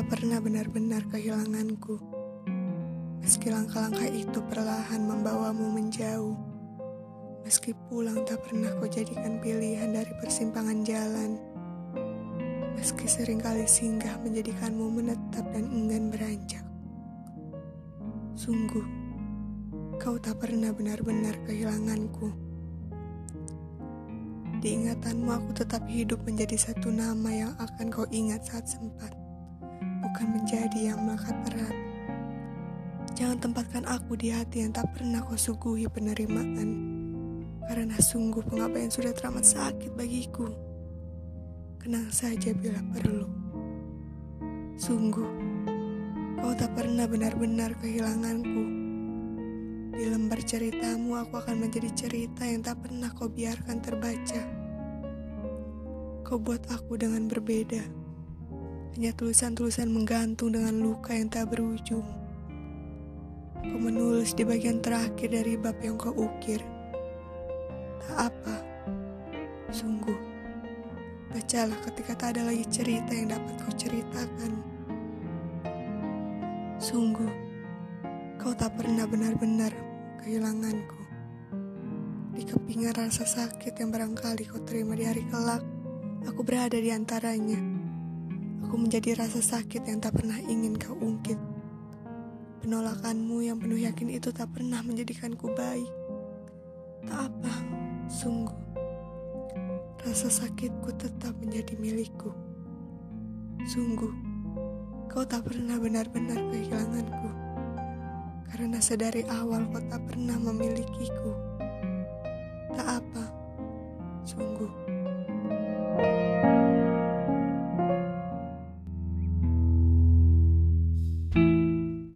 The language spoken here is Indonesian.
tak pernah benar-benar kehilanganku. Meski langkah-langkah itu perlahan membawamu menjauh. Meski pulang tak pernah kau jadikan pilihan dari persimpangan jalan. Meski sering kali singgah menjadikanmu menetap dan enggan beranjak. Sungguh, kau tak pernah benar-benar kehilanganku. Di ingatanmu aku tetap hidup menjadi satu nama yang akan kau ingat saat sempat bukan menjadi yang melekat erat. Jangan tempatkan aku di hati yang tak pernah kau suguhi penerimaan. Karena sungguh pengabaian sudah teramat sakit bagiku. Kenang saja bila perlu. Sungguh, kau tak pernah benar-benar kehilanganku. Di lembar ceritamu aku akan menjadi cerita yang tak pernah kau biarkan terbaca. Kau buat aku dengan berbeda hanya tulisan-tulisan menggantung dengan luka yang tak berujung. Kau menulis di bagian terakhir dari bab yang kau ukir. Tak apa, sungguh. Bacalah ketika tak ada lagi cerita yang dapat kau ceritakan. Sungguh, kau tak pernah benar-benar kehilanganku. Di kepingan rasa sakit yang barangkali kau terima di hari kelak, aku berada di antaranya. Aku menjadi rasa sakit yang tak pernah ingin kau ungkit. Penolakanmu yang penuh yakin itu tak pernah menjadikanku baik. Tak apa, sungguh. Rasa sakitku tetap menjadi milikku. Sungguh, kau tak pernah benar-benar kehilanganku. Karena sedari awal kau tak pernah memilikiku. Tak apa, sungguh.